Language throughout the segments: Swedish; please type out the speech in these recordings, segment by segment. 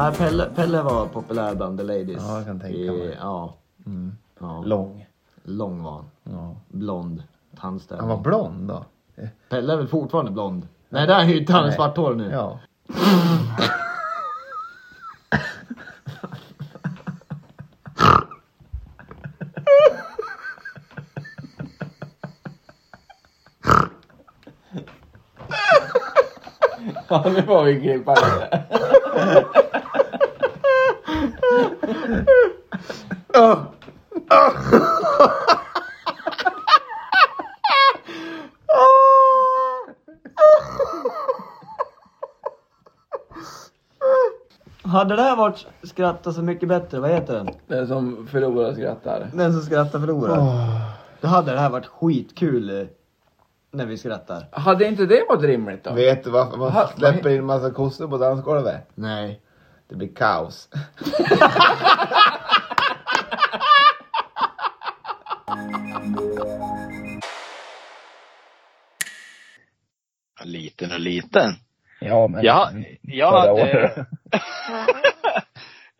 Nej, Pelle, Pelle var populär bland the ladies. Ja, jag kan tänka I, mig. Ja. Mm. ja. Lång. Lång var han. Ja. Blond. Tandställning. Han var blond då? Pelle är väl fortfarande blond? Nej, där är ju han Nej. svart hår nu. Ja. Ja, nu får vi klippa det. Hade det här varit Skratta så mycket bättre, vad heter den? Den som förlorar skrattar. Den som skrattar förlorar. Då hade det här varit skitkul eh, när vi skrattar. Hade inte det varit rimligt då? Vet du varför man släpper in en massa kossor på dansgolvet? Nej. Det blir kaos. Liten och liten. Ja, men... Ja, jag Förra hade.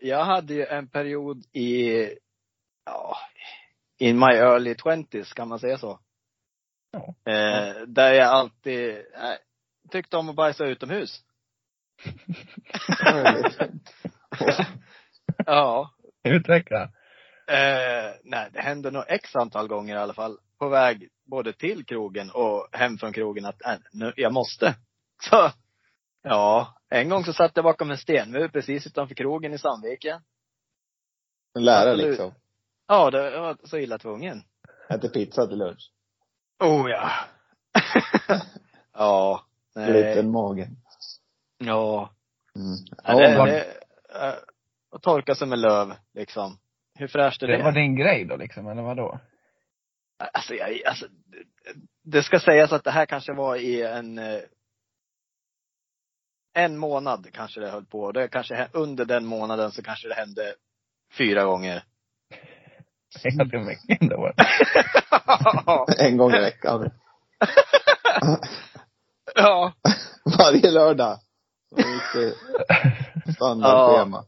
jag hade ju en period i, ja, in my early twenties, kan man säga så? Ja. Eh, där jag alltid eh, tyckte om att bajsa utomhus. ja. Utveckla. Eh, nej, det hände nog x antal gånger i alla fall. På väg både till krogen och hem från krogen att, äh, nu, jag måste. Så, ja. En gång så satt jag bakom en stenmur precis utanför krogen i Sandviken. En lärare Absolut. liksom. Ja, det var så illa tvungen. Äter pizza till lunch. Oh ja. ja. Nej. magen. Ja. Mm. Ja, det, vad- det, eh, att torka sig med löv, liksom. Hur fräscht är det? Det var din grej då liksom, eller vadå? Alltså, jag, alltså, det- det ska sägas att det här kanske var i en eh, en månad kanske det höll på. Det kanske under den månaden så kanske det hände fyra gånger. En gång i veckan då? En gång i veckan. ja. Varje lördag. Standardschema.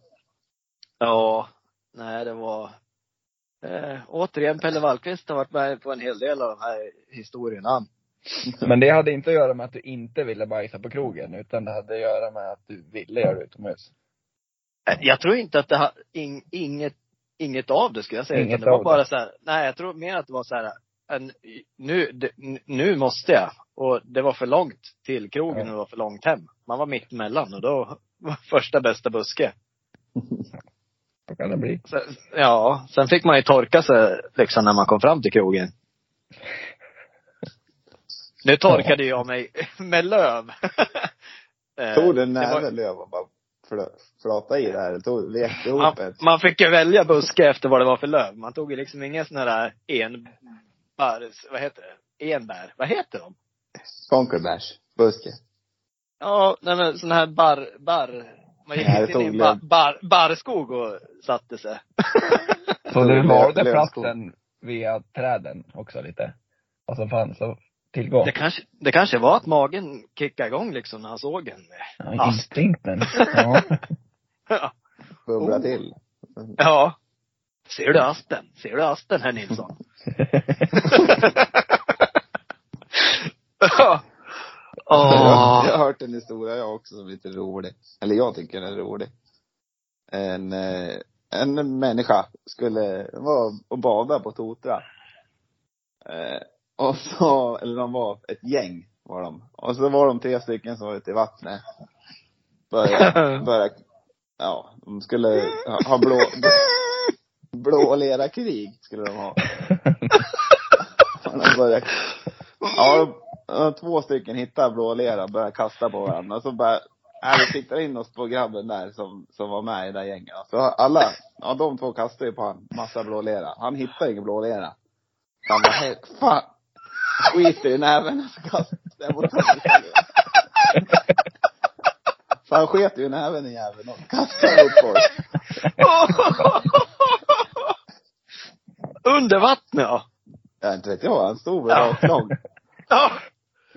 Ja. Nej, det var eh, återigen Pelle Wallqvist har varit med på en hel del av de här historierna. Men det hade inte att göra med att du inte ville bajsa på krogen, utan det hade att göra med att du ville göra det utomhus. Eh, Jag tror inte att det har, in, inget, inget av det skulle jag säga. Inget utan det var bara det. så här, nej jag tror mer att det var så här, en, nu, det, nu måste jag. Och det var för långt till krogen Ja. och det var för långt hem. Man var mitt emellan och då var första bästa buske. Så kan det bli. Så, ja, sen fick man ju torka sig liksom när man kom fram till krogen. Nu torkade jag mig med löv. Eh, Tog du en det var- löv och bara flata i det här? Tog, vek ihop man, ett? man fick ju välja buske efter vad det var för löv. Man tog ju liksom ingen sån här enbär, vad heter det? Enbär, vad heter de? Konkelbärs. Buske. Ja, nej men sån här barr, barr, man gick Nej, in i en bar, bar, barrskog och satte sig. Så du valde platsen via träden också lite? Vad som fanns att tillgå? Det kanske, det kanske var att magen kickade igång liksom när han såg en. Ja, instinkten. Ja. Ja. Bubbla Oh. till. ja. Ser du asten? Ser du asten herr Nilsson? Ja. Jag, Åh. jag har hört en historia jag också som är lite rolig. Eller jag tycker den är rolig. En, eh, en människa skulle vara och bada på Totra. Och så, eller de var ett gäng var de. Och så var de tre stycken som var ute i vattnet. Började, började, ja, de skulle ha, ha blå, blå lera krig skulle de ha. Och de började, ja, och två stycken hittar blå lera och börjar kasta på varandra. Och så bara, nej vi siktar in oss på grabben där som, som var med i det där gänget. Så alla, ja de två kastar ju på han massa blå lera. Han hittar ingen blå lera. Han bara, "Hej, fan. Skiter i näven och så kastar den mot honom. Så han sket ju i näven i jäveln och kastade mot folk. Under vattnet ja. Ja, inte vet jag. Han stod väl Ja. rakt lång. ja.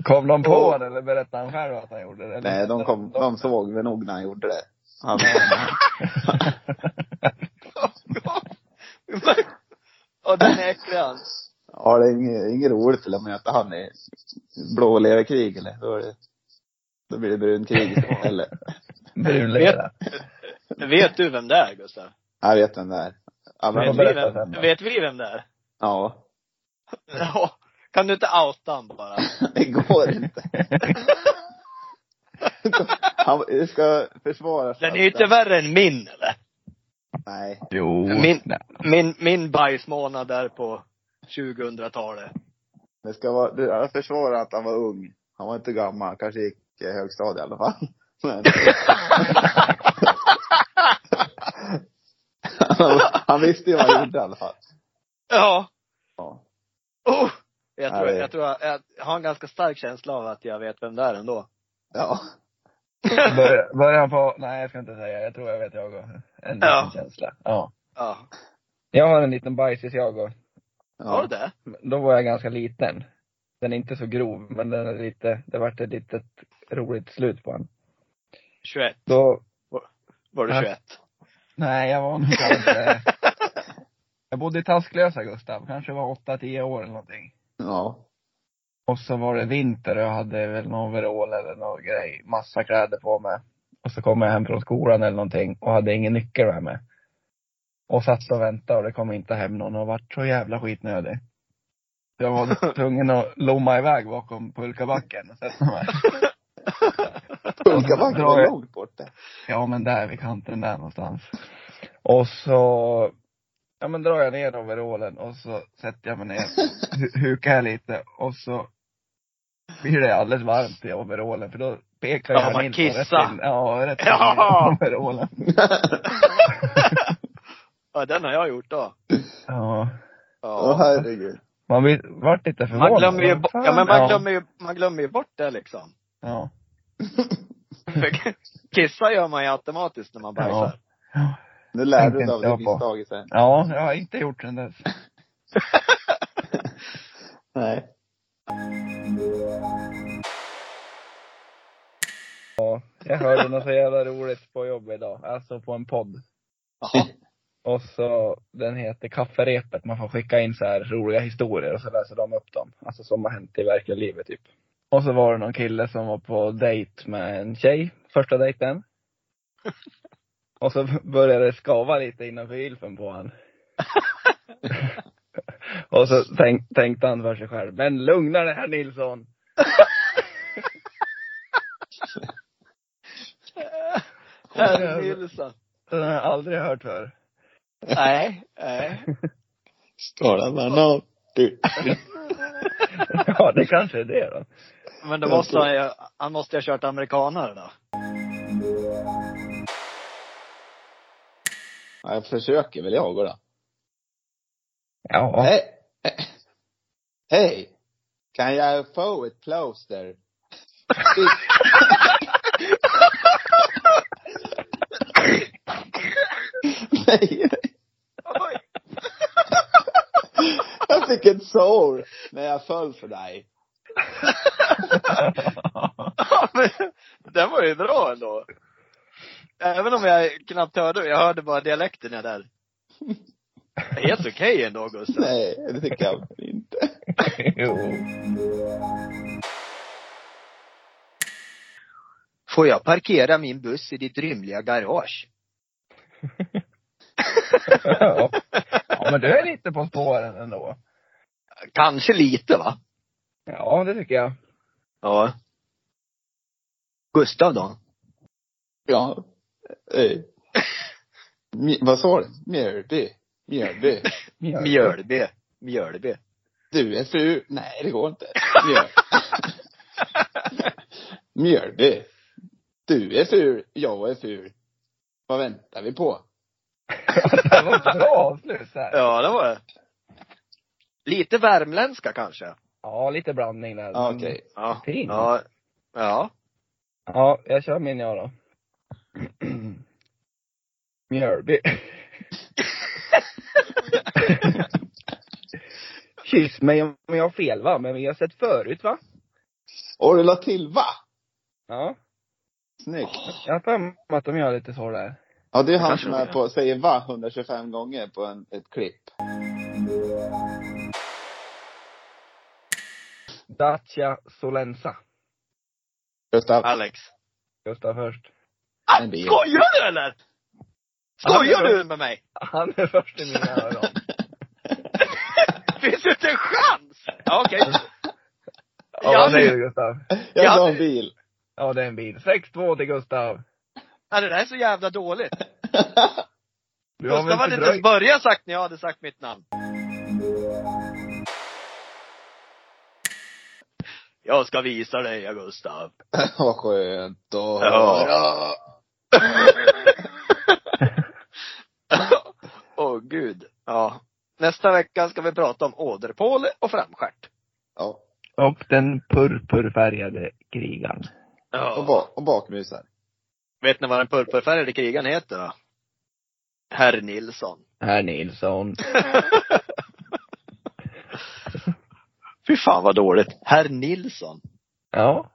Kom de på Åh. det eller berättade han själv att han gjorde det? Eller? Nej, de kom, de såg väl nog när han gjorde det. Han, Och den är äcklig han. Ja, det är inget, inget roligt att möta han i blåleverkrig eller. Då, är det, då blir det brunkrig eller. Brunlera. Vet du vem det är Gustav? Jag vet vem det är. Ja, Vet vi, vem, vet vi vem det är? ja. Ja. Kan du inte outa han bara? Det går inte. Han ska försvaras. Den är ju inte värre än min eller? Nej. Jo. Min- Nej. Min, min bajsmånad där på 2000-talet. Det ska vara, det, jag försvarar att han var ung. Han var inte gammal. Kanske gick i högstadiet i alla fall. Men. han, visste ju vad han gjorde i alla fall. Ja. Ja. Oh. Jag tror, jag tror jag, jag har en ganska stark känsla av att jag vet vem det är ändå. Ja. Börjar han på, nej jag ska inte säga, jag tror jag vet jag också. En liten Ja. känsla. Ja. Ja. Jag har en liten bajsis jag och. Har du ja. det? Då var jag ganska liten. Den är inte så grov, men den är lite, det vart ett litet roligt slut på den. 21. Då, Var du Ja. 21? nej jag var nog kanske, jag bodde i Tasklösa Gustav, kanske var åtta tio år eller någonting. Ja. Och så var det vinter och jag hade väl någon overall eller någon grej, massa kläder på mig. Och så kom jag hem från skolan eller någonting och hade ingen nyckel med mig. Och satt och väntade och det kom inte hem någon och vart så jävla skitnödig. Jag var tvungen att lomma iväg bakom pulkabacken och sätta mig. Pulkabacken var jag- långt bort det. Ja men där vid kanten där någonstans. Och så, ja men drar jag ner overallen och så sätter jag mig ner, hu- hukar jag lite och så blir det alldeles varmt i overallen för då pekar Ja, jag man in på kissar. rätt in, ja rätt in Ja. i overallen. ja, den har jag gjort då. Ja. Åh Ja. herregud. Man blir, vart lite förvånad. Man glömmer ju, bo- ja men man ja. glömmer ju, man glömmer ju bort det liksom. Ja. Kissa gör man ju automatiskt när man bajsar. Ja. Nu lär du dig av inte det jag på. misstaget sen. ja, jag har inte gjort sen dess. Nej. Ja, jag hörde något så jävla roligt på jobbet idag. Alltså på en podd. Jaha. Och så, den heter Kafferepet. Man får skicka in så här roliga historier och så läser de upp dem. Alltså som har hänt i verkliga livet typ. Och så var det någon kille som var på dejt med en tjej, första dejten. Och så började det skava lite innanför gylfen på han. och så tänk, tänkte han för sig själv, men lugna dig herr Nilsson. Herr Nilsson. Den har jag aldrig hört förr. Nej, nej. Skala man av. Du. ja, det kanske är det då. Men då måste han ju, han måste ju ha kört amerikanare då. Ja, jag försöker väl jag då. Ja. Hej! Hej! Kan jag få ett plåster? nej, nej. Oj. Ett sår när jag föll för dig. Ja, men den var ju bra ändå. Även om jag knappt hörde, jag hörde bara dialekten jag där. Helt okej ändå Gustav. Nej, det tycker jag inte. jo. Får jag parkera min buss i ditt rymliga garage? ja. ja, men du är lite på spåren ändå. Kanske lite va? Ja, det tycker jag. Ja. Gustav då? Ja. Eh. Vad sa du? Mjölby. Mjölby. Mjölby. Mjölby. Du är ful. Nej, det går inte. Mjöl. Mjölby. Du är ful. Jag är ful. Vad väntar vi på? det var ett bra avslut där. Ja, det var det. Lite värmländska kanske? Ja, lite blandning där. Ja, Okej. Ja. Fint. Ja. Ja. Ja, jag kör min jag då. Mjölby. Kyss mig om jag har fel va, men vi har sett förut va? Och du la till va? Ja. Snyggt. Jag har för mig att de gör lite så där. Ja, det är han som är på, säger va 125 gånger på en, ett klipp. Dacia Solensa. Gustav, Alex. Gustav först. bil. Skojar du eller? Skojar du med mig? Han är först i mina öron. Finns det inte en chans? Ja, okej. Ja, vad säger du Gustav? Jag Ja. sa en bil. Ja, det är en bil. 6-2 till Gustav. Ja, det där är så jävla dåligt. Du har Gustav hade inte ens börjat sagt när jag hade sagt mitt namn. Jag ska visa dig, ja, Gustav. Vad skönt att Ja. höra. Åh gud. Ja. Nästa vecka ska vi prata om åderpåle och framstjärt. Ja. Och den purpurfärgade krigaren. Och, Ja. ba- och bakmusar. Vet ni vad den purpurfärgade krigaren heter då? Herr Nilsson. Herr Nilsson. Fy fan vad dåligt. Herr Nilsson. Ja.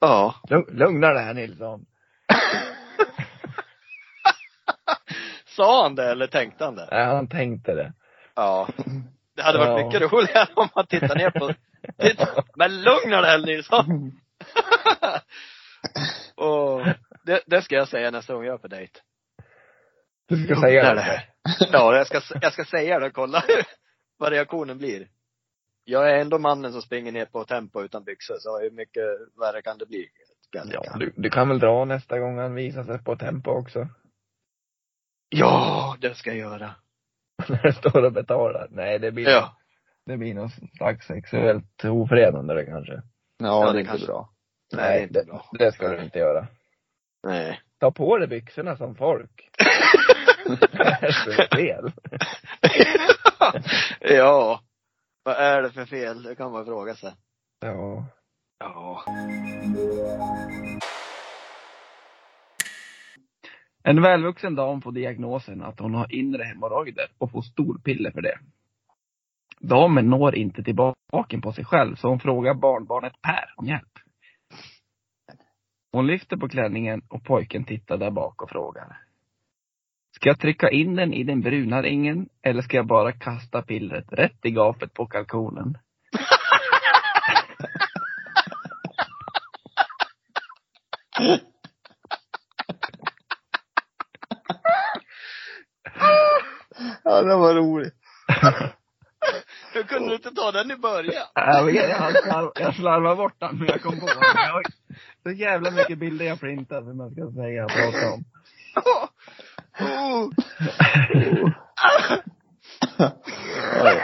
Ja. Lugn- Lugna dig herr Nilsson. Sa han det eller tänkte han det? Nej, han tänkte det. Ja. Det hade varit Ja. mycket roligare om man tittar ner på, titta, men lugna dig Nilsson! och det, det ska jag säga nästa gång jag är på dejt. Du ska säga det. dig. Ja, jag ska, jag ska säga det och kolla vad reaktionen blir. Jag är ändå mannen som springer ner på tempo utan byxor, så hur mycket värre kan det bli? Ja, du, du kan väl dra nästa gång han visar sig på tempo också. ja, det ska jag göra. När du står och betalar. Nej, det blir, Ja. det blir något slags sexuellt ofredande det kanske. Ja, Ja, det det är kanske- bra. Nej, det är inte bra. det ska du inte göra. Nej. Ta på dig byxorna som folk. Är det för fel? ja. Vad är det för fel? Det kan man fråga sig. Ja. Ja. En välvuxen dam får diagnosen att hon har inre hemorrojder och får storpiller för det. Damen når inte tillbaka på sig själv så hon frågar barnbarnet Per om hjälp. Hon lyfter på klänningen och pojken tittar där bak och frågar. Ska jag trycka in den i den bruna ringen eller ska jag bara kasta pillret rätt i gapet på kalkonen? Ja, det var roligt. Hur kunde du inte ta den i början? Jag vet, jag, slarv, jag slarvade bort den men jag kom på den. Så jävla mycket bilder jag printat som jag ska säga prata om. Oh. Oh.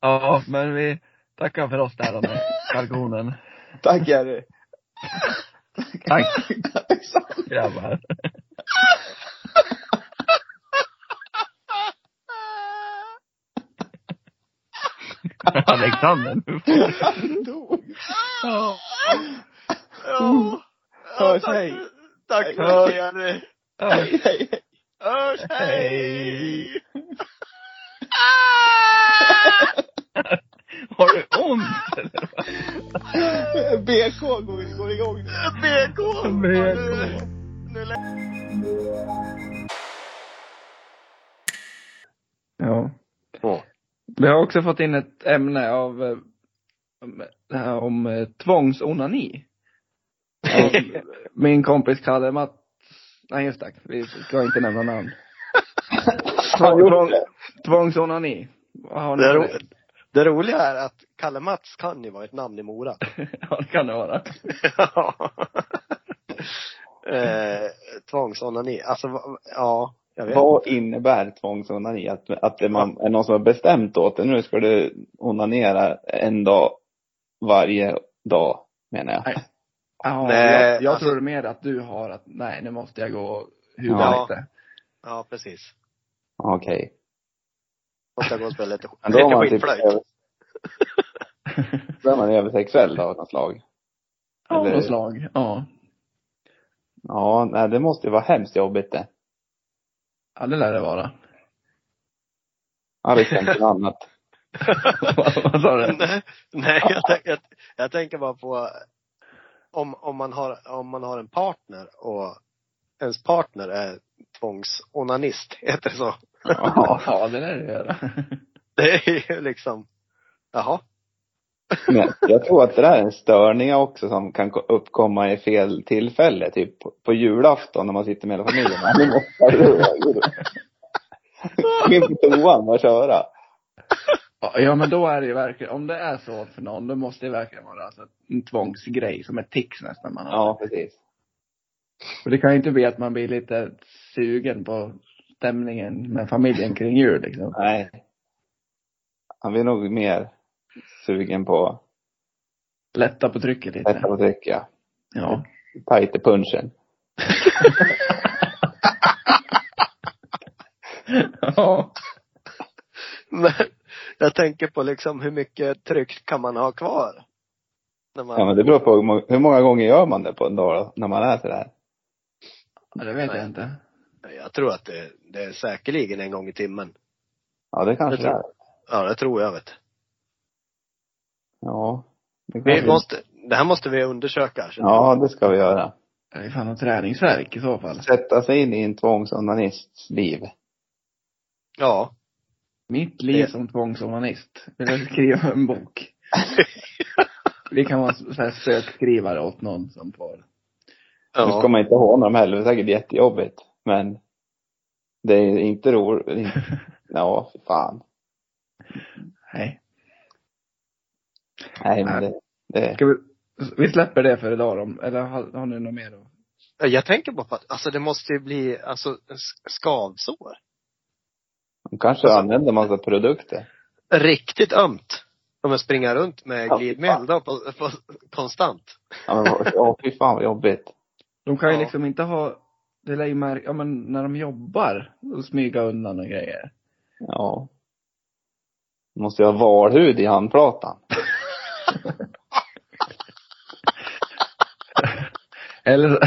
Ja, men vi tackar för oss där med kalkonen. Tack Jerry. Tack Tack grabbar. Alexander, nu får du. Han dog. Ja. Ja. Hörs, tack- hej. Tack Hej. för det, Jenny. Hej, hej, hej. Hörs, hej! Hej. Har du ont eller? vad? BK går, går igång nu. BK! BK. Nu lä- Ja. Ja. Vi har också fått in ett ämne av eh, om- det här om eh, tvångsonani. Av Min kompis Kalle Mats, nej just det, vi ska inte nämna namn. Tvång, tvångsonani. Vad har ni Det, ro, det roliga är att Kalle Mats kan ju vara ett namn i Mora. Ja, det kan det vara. Ja. eh, tvångsonani. Alltså, ja. Jag vet. Vad innebär tvångsonani? Att, att det man, är någon som har bestämt åt det, nu ska du onanera en dag varje dag, menar jag. Nej. Ja, Nej, jag, jag alltså- tror mer att du har att, nej nu måste jag gå och huva Ja. lite. Ja, precis. Okej. Måste jag gå och spela lite, Men då är lite man typ skitflöjt. då är man översexuell då av något slag. Ja, Eller- något slag. Ja. Ja, nej det måste ju vara hemskt jobbigt det. Ja, det lär det vara. Alex tänkte något annat. Vad sa du? nej, nej jag, tänk, jag, jag tänker bara på om, om, man har, om man har en partner och ens partner är tvångsonanist, heter det så? Ja, ja det lär det göra. Det är ju liksom, jaha. Men jag tror att det där är en störning också som kan ko- uppkomma i fel tillfälle. Typ på- julafton när man sitter med hela familjen. Nu måste in på toan och köra. Ja, men då är det ju verkligen, om det är så för någon, då måste det verkligen vara alltså en tvångsgrej, som ett tics nästan man har. Ja, precis. Och det kan ju inte bli att man blir lite sugen på stämningen med familjen kring jul liksom. Nej. Han blir nog mer sugen på Lätta på trycket lite. lätta på tryck, ja. Ja. Tajt i punchen. ja. Men jag tänker på liksom hur mycket tryck kan man ha kvar? När man, Ja, men det beror på hur må- hur många gånger gör man det på en dag då, när man är sådär. Ja, det vet Nej. jag inte. Jag tror att det, det är säkerligen en gång i timmen. Ja, det kanske Det det tror är. Ja, det tror jag vet. Ja. Det Vi måste, det här måste vi undersöka. Ja, det ska vi göra. Det är fan något träningsverk i så fall. Sätta sig in i en tvångsonanists liv. Ja. Mitt liv Det- som tvångsonanist. Vill jag skriva en bok? Vi kan vara så här sökskrivare åt någon som får. Nu ska Ja. man inte håna dem heller, det är säkert jättejobbigt. Men det är inte roligt. Ja, för fan. Nej. Nej, men det, det Ska vi, vi släpper det för idag då. Eller har, har ni något mer då? Jag tänker bara på att, alltså det måste ju bli, alltså skavsår. de kanske Alltså- använder massa produkter. Riktigt ömt. Om jag springer runt med Ja, glidmedel då på, på, konstant. Ja, men ja, fy fan vad jobbigt. De kan ju Ja. liksom inte ha, det lär ju märka, ja men när de jobbar, och smyga undan och grejer. Ja. Måste jag ha valhud i handplatan? Eller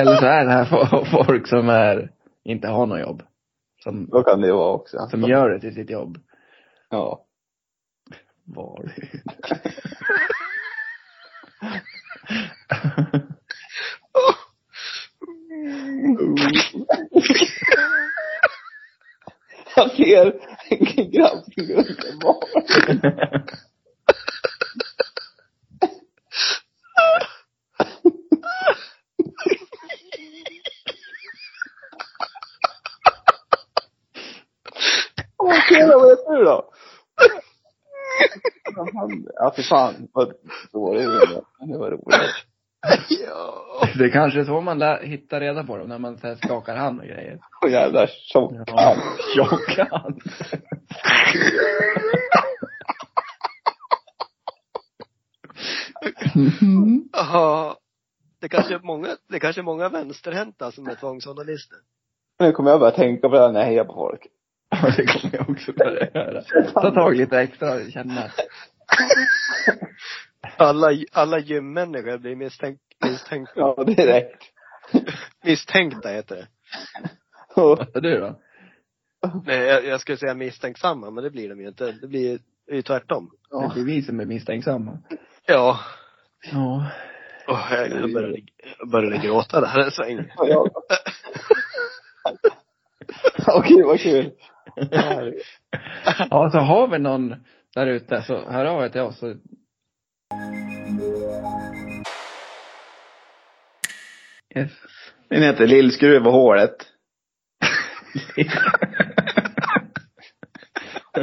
Eller så är det här fo- folk som är, inte har något jobb. Som, Då kan det vara också. som gör det till sitt jobb. Ja. Var Jag ser en grabb som går runt och bar. Åh, tjena, vad heter du då? Ja, fy fan vad dålig du är. Det var roligt. Ja. Det kanske är så man lär, hittar reda på dem, när man så här skakar hand och grejer. Och jävla tjock. Ja, tjock hand. Ja. Det kanske är många, det kanske är många vänsterhänta som är tvångsjournalister. Nu kommer jag börja tänka på det här när jag hejar på folk. Ja, det kommer jag också börja göra. Ta tag lite extra och känna. Alla, alla gymmänniskor blir misstänk, misstänk, Ja, direkt. misstänkta heter det. Vad är du då? Nej, jag, jag skulle säga misstänksamma, men det blir de ju inte. Det blir ju tvärtom. Det blir vi som är misstänksamma. Ja. Ja. Oh, jag, jag, började, jag började gråta där en sväng. jag. Okej, vad kul. Ja, så har vi någon där ute så hör av er till oss. Så... Den heter Lillskruv och hålet.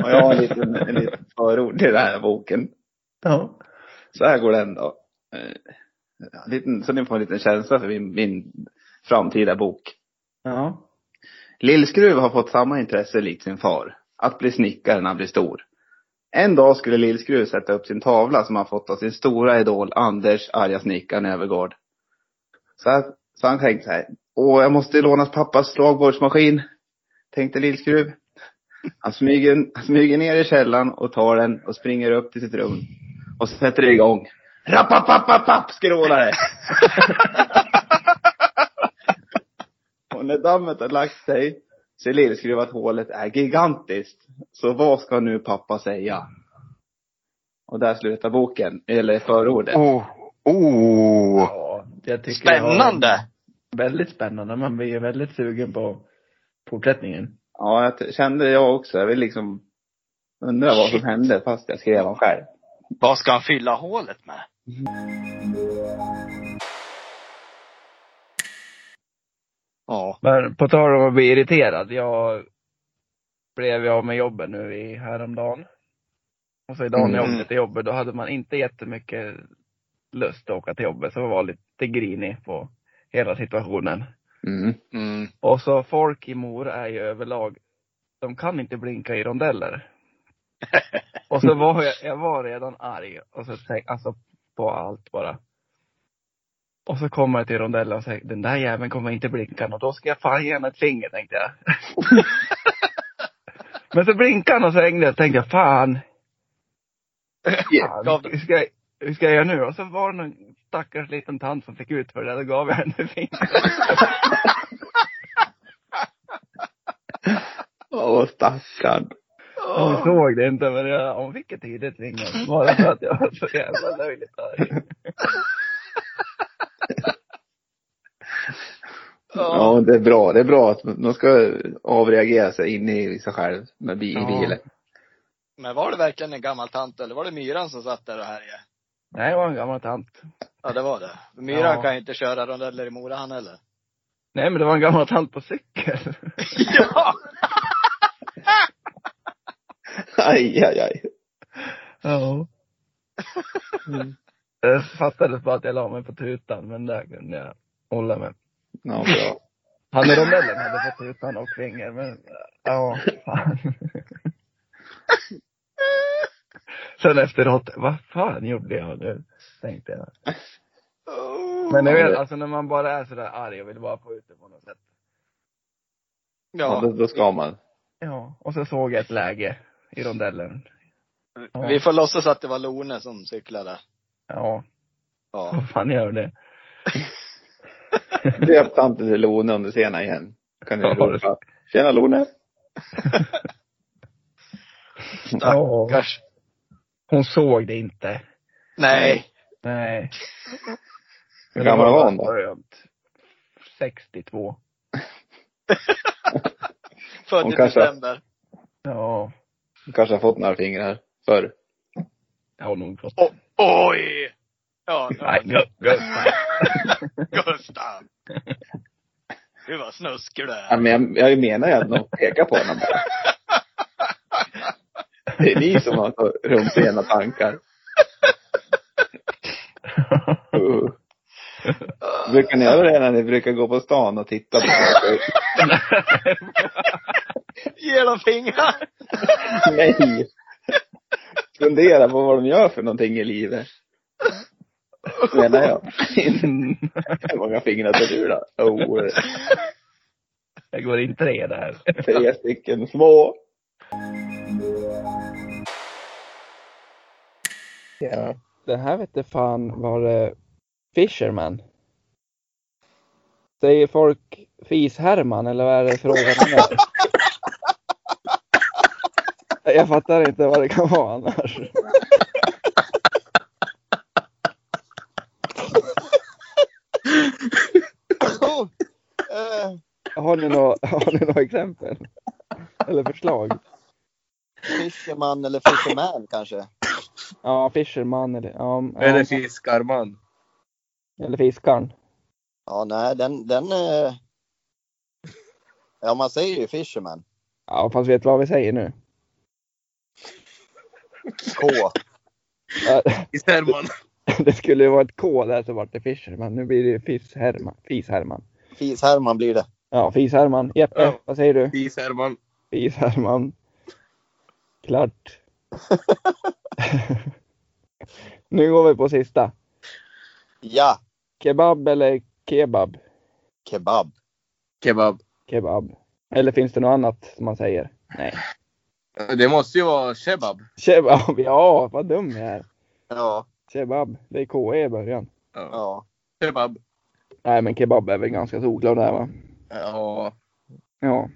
Och jag har en liten, en liten förord till den här boken. ja. Så här går den då. Eh, en liten, så ni får en liten känsla för min, min framtida bok. Ja. Lillskruv har fått samma intresse likt sin far. Att bli snickare när han blir stor. En dag skulle Lillskruv sätta upp sin tavla som han fått av sin stora idol Anders, arga snickaren Övergård. Så, här, så han tänkte så här. Åh, jag måste låna pappas slagbordsmaskin. Tänkte Lillskruv. Han smyger, han smyger ner i källaren och tar den och springer upp till sitt rum. Och sätter igång. Rappapapapapp skrålar det. och när dammet har lagt sig så är lillskruvat hålet är gigantiskt. Så vad ska nu pappa säga? Och där slutar boken, eller förordet. Oh, oh. Ja, jag tycker det Spännande! Väldigt spännande. Man blir ju väldigt sugen på fortsättningen. Ja, jag kände jag också. Jag vill liksom undra vad som hände fast jag skrev dem själv. Vad ska han fylla hålet med? Ja. Men på tal om att bli irriterad. Jag blev av med jobbet nu i häromdagen. Och så idag när jag Mm. åkte till jobbet, då hade man inte jättemycket lust att åka till jobbet. Så jag var lite grinig på hela situationen. Mm. Mm. Och så folk i Mora är ju överlag, de kan inte blinka i rondeller. Och så var jag, jag var redan arg. Och så tänkte, alltså på allt bara. Och så kommer jag till rondellen och säger, den där jäveln kommer inte blinka och då ska jag fan ge honom ett finger tänkte jag. Men så blinkade han och svängde och tänkte jag, fan. Fan hur, ska jag, hur ska jag göra nu? Och så var det någon stackars liten tant som fick ut för det då gav jag henne finger. Åh, stackarn. Hon såg det inte men jag, hon fick ett tidigt finger. Bara för att jag var så jävla löjligt arg. Ja, det är bra. Det är bra att de ska avreagera sig inne i sig själv med bi- i Ja. bilen. Men var det verkligen en gammal tant eller var det myran som satt där och härjade? Nej, det var en gammal tant. Ja, det var det. Myran Ja. kan ju inte köra rondeller i Mora han heller. Nej men det var en gammal tant på cykel. ja! Aj, aj, aj. Ja. Det fattades bara att jag la mig på tutan men där kunde jag hålla mig. Ja, bra. Han i rondellen hade fått tutan och finger men, ja, fan. Sen efteråt, vad fan gjorde jag nu? Tänkte jag. Men jag vet, alltså när man bara är sådär arg och vill bara få ut det på något sätt. Ja, då, Ja. då ska man. Ja, och så såg jag ett läge i rondellen. Ja. Vi får låtsas att det var Lone som cyklade. Ja, Ja. vad fan gör det? Döp tanten till Lone om du ser henne igen. Kan du Ja, ropa. Tjena Lone. Ja. Stackars. Hon såg det inte. Nej. Nej. Hur gammal var hon då? Skönt. 62. Född Hon i kanske- december. Ja, Du kanske har fått några fingrar förr. jag har nog fått. Åh, oj! Ja, Nej, ja, gu- Gustav. Gustav. Gud vad snuskig du Ja, är. men jag, jag menar ju att någon pekar på honom bara. Det är ni som har så rumsrena tankar. Brukar ni göra det när ni brukar gå på stan och titta på? Ge dem fingrar. Nej! Fundera på vad de gör för någonting i livet. Menar jag. Hur många fingrar tar du då? Oh, Jag går in tre där. tre stycken små. Ja. Den här vete fan var det Fisherman. Säger folk Fis-Herman eller vad är det frågan är? Jag fattar inte vad det kan vara annars. Har ni några, har ni några exempel? Eller förslag? Fisherman eller Fisherman kanske? Ja, Fisherman eller, ja, Eller ja, fiskarman. eller Fiskaren. Ja, nej, den, den eh... Ja, man säger ju Fisherman. Ja, fast vet du vad vi säger nu? K. Ja, Fiskarman. Det skulle ju vara ett K där så vart det Fisherman. Nu blir det Fis-Herman. Fis-Herman. Fis-Herman blir det. Ja, Fis-Herman. Jeppe, Ja. vad säger du? Fiskarman. Fis-Herman. Klart. nu går vi på sista. Ja, Kebab eller kebab? kebab. Kebab. Kebab. Eller finns det något annat som man säger? Nej. Det måste ju vara kebab. Kebab, ja vad dum jag är. Ja. Kebab. Det är KE i början. Ja. Kebab. Nej men kebab är väl ganska solklar där va? Ja. Ja.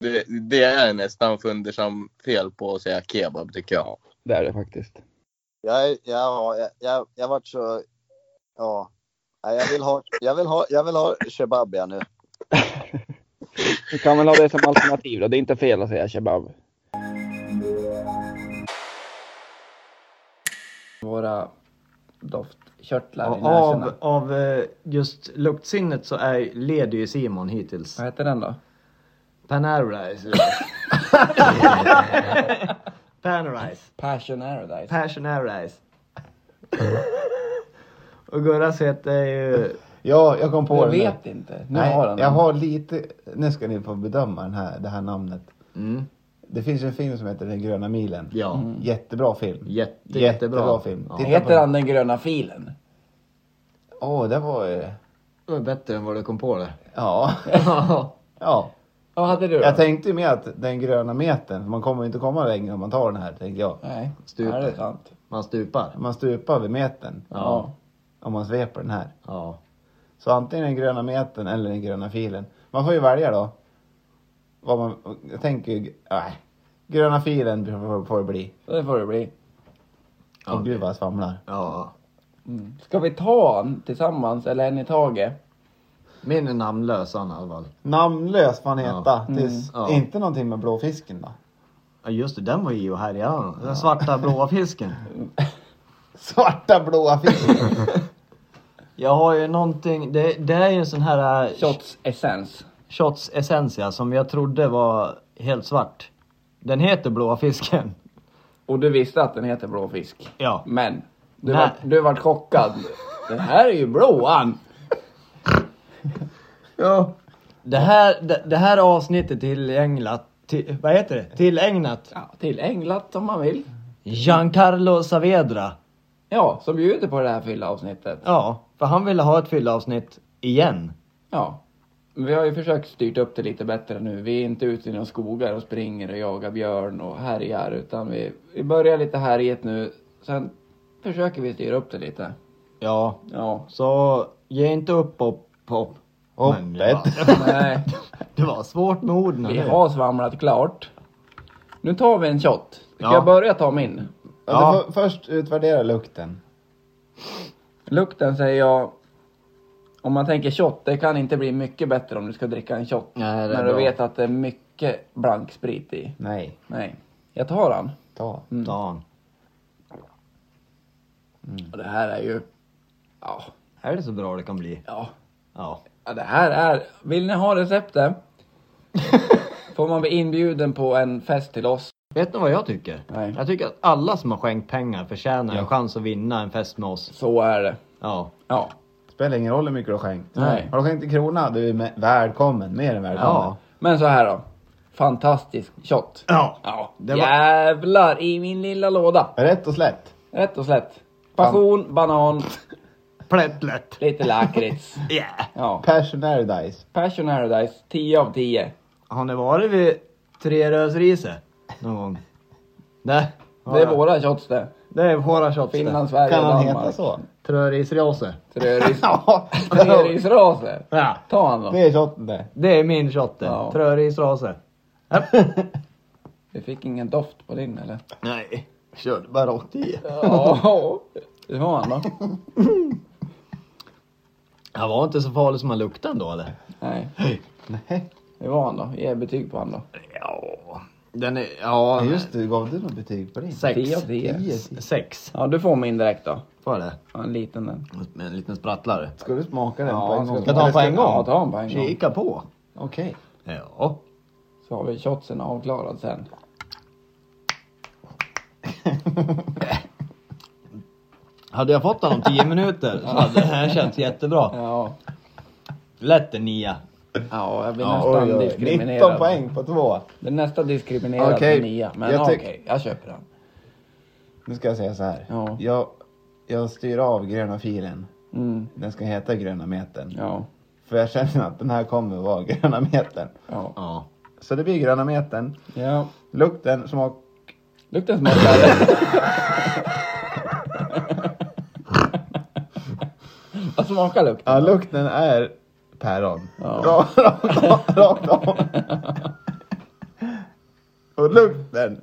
Det, det är nästan fundersam fel på att säga kebab tycker jag. Det är det faktiskt. Jag, är- jag, jag, jag, jag vart så, ja. Nej, jag vill ha, jag vill ha, jag vill ha kebab jag nu. Vi kan väl ha det som alternativ då. Det är inte fel att säga kebab. Våra doftkörtlar i Av, näsorna. av eh, just luktsinnet så är, leder ju Simon hittills. Vad heter den då? Panerise. Panerise. Passion Aradise. Passionarise. Och Gurras heter ju... Ja, jag kom på Jag den där. vet inte. Nu Nej, har den jag har lite, nu ska ni få bedöma den här, det här namnet. Mm. Det finns en film som heter Den gröna milen. Ja. Jättebra film. Jätte, Jättebra jättebra. film. Ja. Heter han Den gröna filen? Åh, det var ju... Det var bättre än vad du kom på det. Ja. ja. Vad hade du då? Jag tänkte ju med att den gröna metern, man kommer inte komma längre om man tar den här, tänkte jag. Nej, Stupar. Det är sant. Man stupar. Man stupar vid metern Ja. om man sveper den här. Ja. Så antingen den gröna metern eller den gröna filen. Man får ju välja då. Vad man, jag tänker ju, nej. Gröna filen får- får det bli. Det får det bli. Åh gud vad jag svamlar. Ja. Mm. Ska vi ta en tillsammans eller en i taget? Min är namnlös i alla fall. Namnlös får han heta. Ja. Tills, Mm, ja. Inte någonting med blåfisken då. Ja just det, den var ju här ja. Den svarta blåa fisken. Svarta blåa fisken. Jag har ju någonting, det, det är ju en sån här äh, Shots essens. shots essentia som jag trodde var helt svart. Den heter blåa fisken. Och du visste att den heter blå fisk. Ja. Men du vart, du vart chockad. Den här är ju blåan. Ja. Det här, det, det här avsnittet tillägnat, till, vad heter det? Tillägnat Ja, till om man vill. Giancarlo Saavedra. Ja, som bjuder på det här fyllavsnittet. Ja, för han ville ha ett fyllavsnitt igen. Ja. Vi har ju försökt styrt upp det lite bättre nu. Vi är inte ute i några skogar och springer och jagar björn och härjar. Utan vi, vi börjar lite härjet nu. Sen försöker vi styra upp det lite. Ja, Ja. så ge inte upp hopp, hopp. Men det Hoppet. var- Nej, Det var svårt med orden. vi har svamlat klart. Nu tar vi en shot. Ska Ja. jag börja ta min? Ja. Du får först utvärdera lukten. Lukten säger jag. Om man tänker shot, det kan inte bli mycket bättre om du ska dricka en shot. Nej, det är När du bra. vet att det är mycket blank sprit i. Nej, Nej. Jag tar den. ta. Mm. Han. Och det här är ju, ja, Här är det så bra det kan bli. ja. Ja. ja det här är, vill ni ha receptet? Får man bli inbjuden på en fest till oss? Vet ni vad jag tycker? Nej. Jag tycker att alla som har skänkt pengar förtjänar en chans att vinna en fest med oss. Så är det. Ja. Ja. Spelar ingen roll hur mycket du har skänkt. Nej. Har du skänkt en krona, du är med, välkommen. Mer än välkommen. Ja. Men så här då. Fantastisk shot. Ja. Ja. Det var- Jävlar i min lilla låda. Rätt och slätt. Rätt och slätt. Passion, banan, Plättlätt. lite lakrits. Yeah. Ja. Passion Paradise. Passion Paradise, 10 av 10. Har ni varit vid Trerösriset någon gång? Nej. Det är våra shots det. Det är våra shots Finland. Sverige, Kan han Danmark. heta så? Trörisrase. Tröris, Ja. trörisrase. Ja. Ta han då. Det är shotten det. Det är min shot det. Ja. Trörisrase. Vi fick ingen doft på din eller? Nej. Körde bara rakt i. Ja. Det var han då. Han var inte så farlig som han luktade ändå eller? Nej. Nej. Det var han då. Ge betyg på han då. Ja. Den är, ja. Just det, gav du något betyg på din? Sex. 10 av 10. Tio. Sex. Ja, du får min direkt då. Får jag det? Ja, en liten den. Med en liten sprattlare. Ska du smaka den Ja, på en gång? Ska jag ta den på en gång? Ja, ta den på en gång. Kika på. Okej. Ja. Så har vi shotsen avklarad sen. Hade jag fått den om tio minuter så hade det här känts jättebra. Ja. Lätt en nia. Ja, jag blir Ja, nästan Oj, oj. diskriminerad. 19 poäng på två. Det är nästan diskriminerad Okej, på nia. Men jag okej, tyck- jag köper den. Nu ska jag säga så här. Ja. Jag, jag styr av gröna filen. Mm, Den ska heta gröna metern. ja, För jag känner att den här kommer vara gröna metern. ja. Ja. Så det blir gröna metern. Ja. Lukten, smak. Lukten smakar. Vad smakar lukten? Ja, lukten är päron. Ja. Rakt, av-. Och lukten.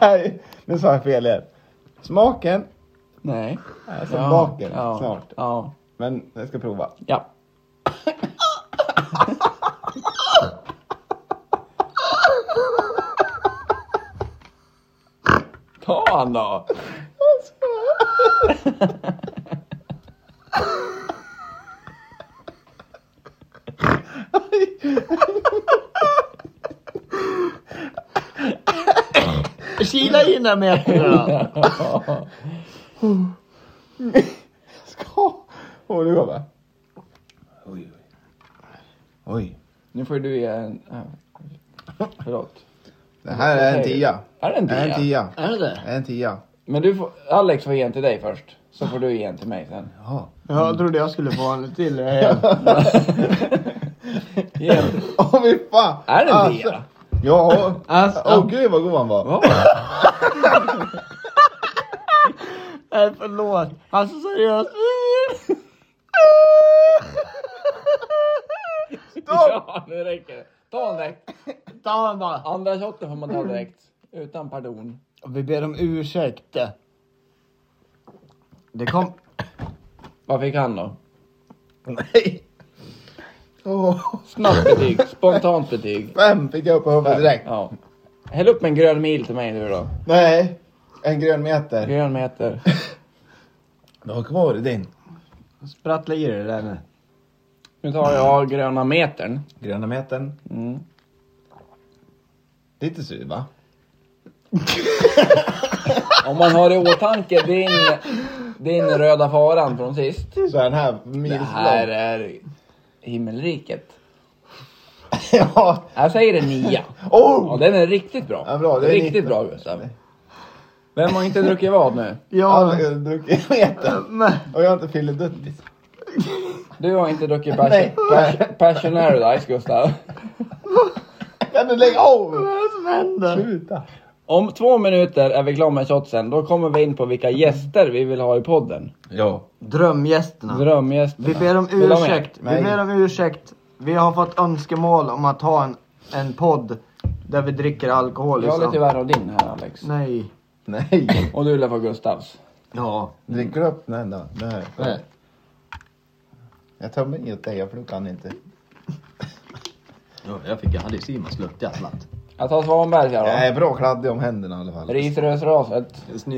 Nej, nu sa jag fel igen. Smaken Nej. som Ja, baken ja, snart. Ja. Men jag ska prova. Ja. Ta han då! Kila in den meterna. Ska... Åh, nu kommer Oj, oj. Oj. Nu får du ge en... ja. Förlåt. Det här är en tia. Är det en Det är en tia? tia. Är det det? En tia. Men du får, Alex får ge en till dig först. Så får du ge en till mig sen. Jaha. Jag trodde jag skulle få en till. Åh, fy fan. Är det en Alltså, tia? Ja. Alltså, Åh, gud vad god han var. Nej förlåt. Alltså seriöst. Ja, nu räcker det. Ta en direkt. Ta den bara. Andra shotten får man ta direkt. Utan pardon. Vi ber om ursäkt. Det kom... Vad fick han då? Nej. Snabbt betyg. Spontant betyg. fem fick jag upp på huvudet direkt. Ja. Häll upp en grön mil till mig nu då. Nej. En grön meter. Grön meter. Du har kvar din. Sprattla i det där nu. Nu tar jag gröna metern. Gröna metern. Mm. Lite sur va? Om man har i åtanke din, din röda faran från sist. Så är den här Det milslång. här är himmelriket. ja. Jag säger en nia. Oh! Ja, den är riktigt bra. Ja, bra, det är riktigt 19. bra Gustav. Vem har inte druckit vad nu? Jag Ja, har druckit metern. men... Och jag har inte filiduttis. Du har inte druckit Nej. passion, passion, Passionary Gustav. Kan du lägga av? Vad är det som händer? Sluta. Om två minuter är vi klara med shotsen. Då kommer vi in på vilka gäster vi vill ha i podden. Ja. Drömgästerna. Drömgästerna. Vi ber om Vill du ha med? ursäkt. Vi Nej. ber om ursäkt. Vi har fått önskemål om att ha en, en podd där vi dricker alkohol. Jag har liksom. lite värre av din här Alex. Nej. Nej. Och du lär få Gustavs. Ja. Dricker du upp den då? Här. Nej. Jag tar mig åt dig för du kan inte. Ja, jag fick, jag hade ju Simons lukt, jag slatt. Jag tar Svanbergs Jag här är bra kladdig om händerna i alla fall. då. Risrösraset. Snö.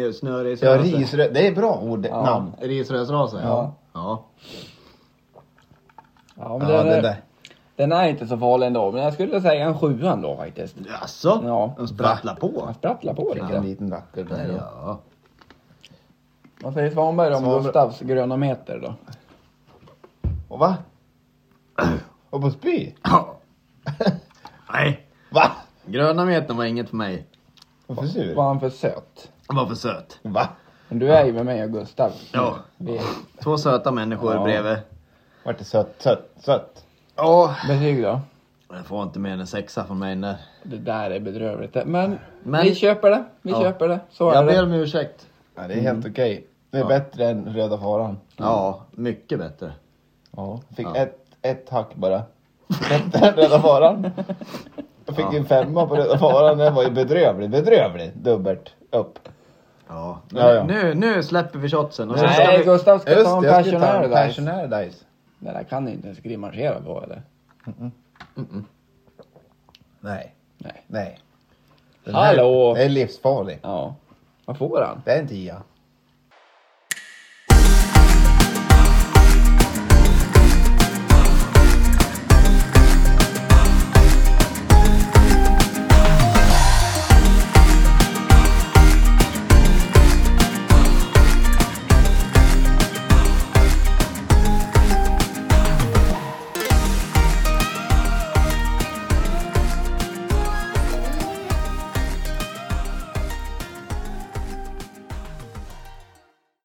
Ja, risrö... Det är bra ord, Ja. namn. Risrösrasa, Ja. ja. Ja, men Ja, den, det är, där. den är inte så farlig ändå. Men jag skulle säga en sjua ändå faktiskt. Jaså? Ja. De sprattlar på? Jag sprattlar på lite. En liten rackare där. Ja. Ja. Vad säger Svanberg om Svanberg. Gustavs gröna meter då? Och va? Och på spy? Nej. Va? Gröna metern var inget för mig. Varför sur? Var han för söt? Den var för söt. Va? Men du är ju med mig och Gustav. Ja. Vi, Två söta människor Ja. bredvid. Vart det sött, sött, sött? Ja. betyg då? Jag får inte mer än en sexa från mig där. Det där är bedrövligt. Men, Men- vi köper det. Vi Ja. köper det. Så Jag är ber det. om ursäkt. Ja, det är helt okej. Det är Ja. bättre än röda faran. Ja, mycket bättre. Ja. Fick Ja. ett, ett hack bara. Bättre än röda faran. Jag fick Ja. en femma på röda faran. Den var ju bedrövlig. Bedrövlig. Dubbelt upp. Ja. Ja, ja. Nu, nu släpper vi shotsen. Och så ska Nej, vi... Gustav ska skulle ta en passionär dice. passionär dice. Det där kan ni inte ens grimasera på eller? Nej. Nej. Nej. Den Hallå! Här, det är livsfarlig. Ja. Vad får han? Det är en tia.